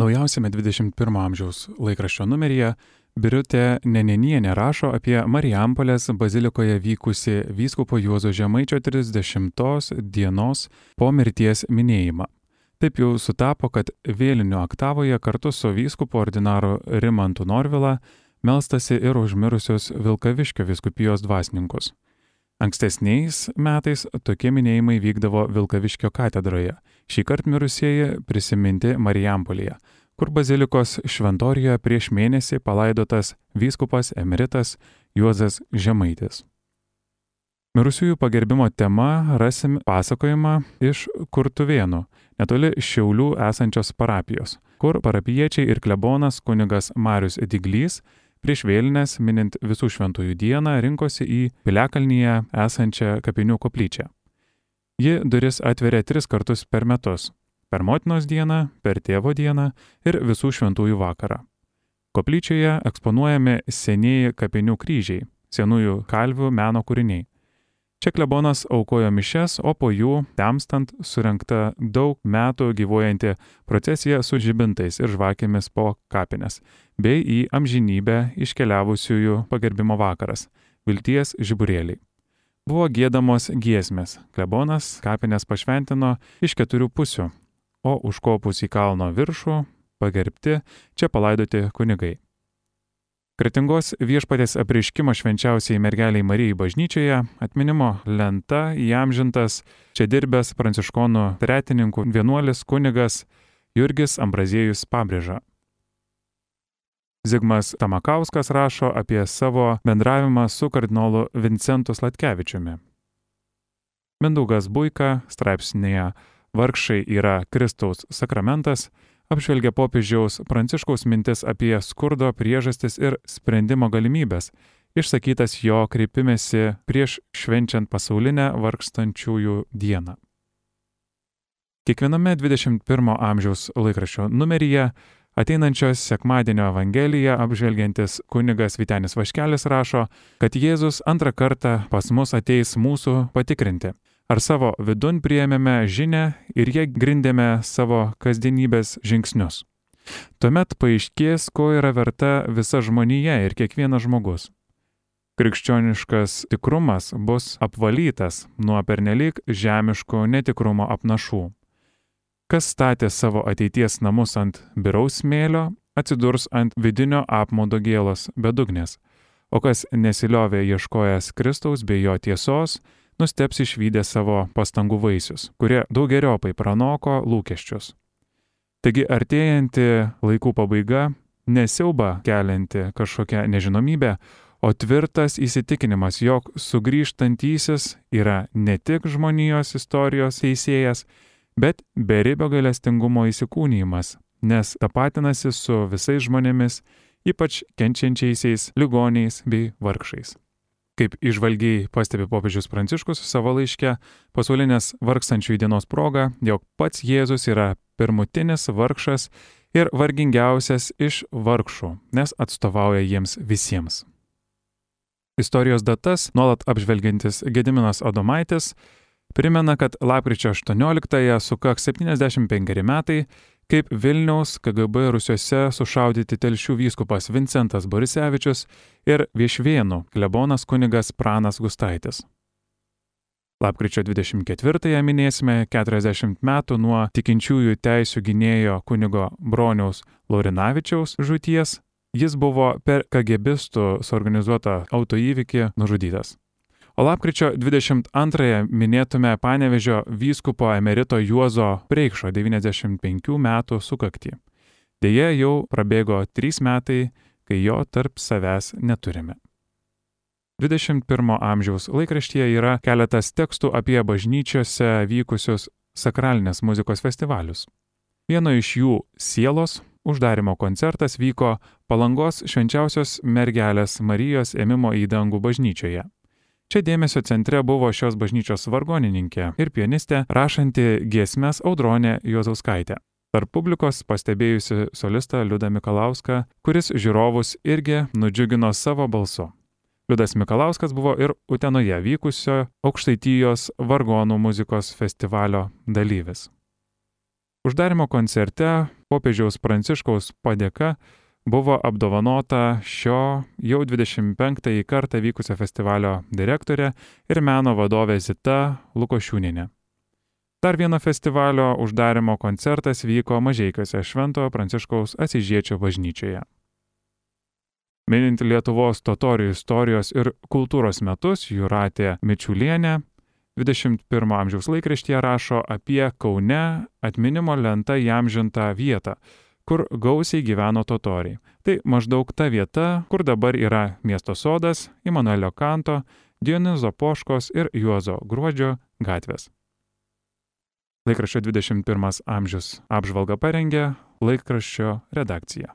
Naujausiame 21 amžiaus laikraščio numeryje Birutė Nenenienė rašo apie Marijampolės bazilikoje vykusi vyskupo Juozo Žemaičio 30 dienos po mirties minėjimą. Taip jau sutapo, kad vėlinių oktavoje kartu su vyskupo ordinaru Rimantu Norvila melstasi ir užmirusios Vilkaviškio viskupijos dvasininkus. Ankstesniais metais tokie minėjimai vykdavo Vilkaviškio katedroje, šį kartą mirusieji prisiminti Marijampolėje kur bazilikos šventorijoje prieš mėnesį palaidotas vyskupas emeritas Juozas Žemaitis. Mirusiųjų pagerbimo tema rasim pasakojimą iš Kurtuvėnų, netoli Šiaulių esančios parapijos, kur parapiečiai ir klebonas kunigas Marius Diglys prieš vėlinės minint visų šventųjų dieną rinkosi į Piliakalnyje esančią kapinių koplyčią. Ji duris atveria tris kartus per metus per motinos dieną, per tėvo dieną ir visų šventųjų vakarą. Koplyčioje eksponuojami senieji kapinių kryžiai, senųjų kalvių meno kūriniai. Čia klebonas aukojo mišes, o po jų, temstant, surinkta daug metų gyvuojanti procesija su žibintais ir žvakėmis po kapines, bei į amžinybę iškeliavusiųjų pagerbimo vakaras - vilties žiburėliai. Buvo gėdamos giesmės, klebonas kapines pašventino iš keturių pusių o užkopus į kalno viršų, pagerbti, čia palaidoti kunigai. Kretingos viešpatės apriškimo švenčiausiai mergeliai Marijai bažnyčioje atminimo lenta įamžintas čia dirbęs pranciškonų tretininkų vienuolis kunigas Jurgis Ambraziejus Pabrėža. Zigmas Tamakauskas rašo apie savo bendravimą su kardinolu Vincentu Slatkevičiumi. Mindaugas Buika straipsnėje vargšai yra Kristaus sakramentas, apžvelgia popiežiaus Pranciškaus mintis apie skurdo priežastis ir sprendimo galimybės, išsakytas jo kreipimėsi prieš švenčiant pasaulinę vargstančiųjų dieną. Kiekviename 21 amžiaus laikraščio numeryje ateinančios sekmadienio Evangeliją apžvelgiantis kunigas Vitenis Vaškelis rašo, kad Jėzus antrą kartą pas mus ateis mūsų patikrinti ar savo vidun priėmėme žinę ir jie grindėme savo kasdienybės žingsnius. Tuomet paaiškės, ko yra verta visa žmonija ir kiekvienas žmogus. Krikščioniškas tikrumas bus apvalytas nuo pernelyg žemiško netikrumo apnašų. Kas statė savo ateities namus ant biraus smėlio, atsidurs ant vidinio apmaudo gėlos bedugnės, o kas nesiliovė ieškojęs Kristaus bei jo tiesos, nusteps išvykę savo pastangų vaisius, kurie daugeriopai pranoko lūkesčius. Taigi artėjanti laikų pabaiga nesiauba kelianti kažkokią nežinomybę, o tvirtas įsitikinimas, jog sugrįžtantysis yra ne tik žmonijos istorijos teisėjas, bet beribio galestingumo įsikūnymas, nes tapatinasi su visais žmonėmis, ypač kenčiančiaisiais ligoniais bei vargšais. Kaip išvalgiai pastebi popiežius Pranciškus savo laiške, pasaulinės vargstančių dienos proga, jog pats Jėzus yra pirmutinis vargšas ir vargingiausias iš vargšų, nes atstovauja jiems visiems. Istorijos datas, nuolat apžvelgiantis Gediminas Adomaitis, primena, kad lapkričio 18-ąją sukaks 75 metai, kaip Vilniaus KGB rusiuose sušaudyti telšių vyskupas Vincentas Borisevičius ir Viešvienų klebonas kunigas Pranas Gustaitis. Lapkričio 24-ąją minėsime 40 metų nuo tikinčiųjų teisų gynėjo kunigo Broniaus Laurinavičiaus žūties. Jis buvo per kagebistų suorganizuotą autoįvykį nužudytas. O lapkričio 22-ąją minėtume Panevežio vyskupo emerito Juozo Preikšo 95 metų sukaktį. Deja, jau prabėgo 3 metai, kai jo tarp savęs neturime. 21 amžiaus laikraštyje yra keletas tekstų apie bažnyčiose vykusius sakralinės muzikos festivalius. Vieno iš jų sielos uždarimo koncertas vyko Palangos švenčiausios mergelės Marijos ėmimo į dangų bažnyčioje. Čia dėmesio centre buvo šios bažnyčios vargonininkė ir pianistė, rašanti giesmes Audronė Juozauskaitė. Tarp publikos pastebėjusi solistą Liudą Mikalauską, kuris žiūrovus irgi nudžiugino savo balsu. Liudas Mikalauskas buvo ir Utenoje vykusio Aukštaityjos vargonų muzikos festivalio dalyvis. Uždarimo koncerte popiežiaus Pranciškaus padėka buvo apdovanota šio jau 25 kartą vykusio festivalio direktorė ir meno vadovė Zita Lukošiūninė. Dar vieno festivalio uždarimo koncertas vyko Mažiekiuose Šventojo Pranciškaus Asižiečio bažnyčioje. Minint Lietuvos totorių istorijos ir kultūros metus, Juratė Mičiulienė 21 amžiaus laikraštyje rašo apie Kaune atminimo lentą jam žintą vietą, kur gausiai gyveno totoriai. Tai maždaug ta vieta, kur dabar yra miesto sodas, Immanuelio Kanto, Dionizo Poškos ir Juozo Gruodžio gatvės. Laikraščio 21 amžius apžvalga parengė laikraščio redakcija.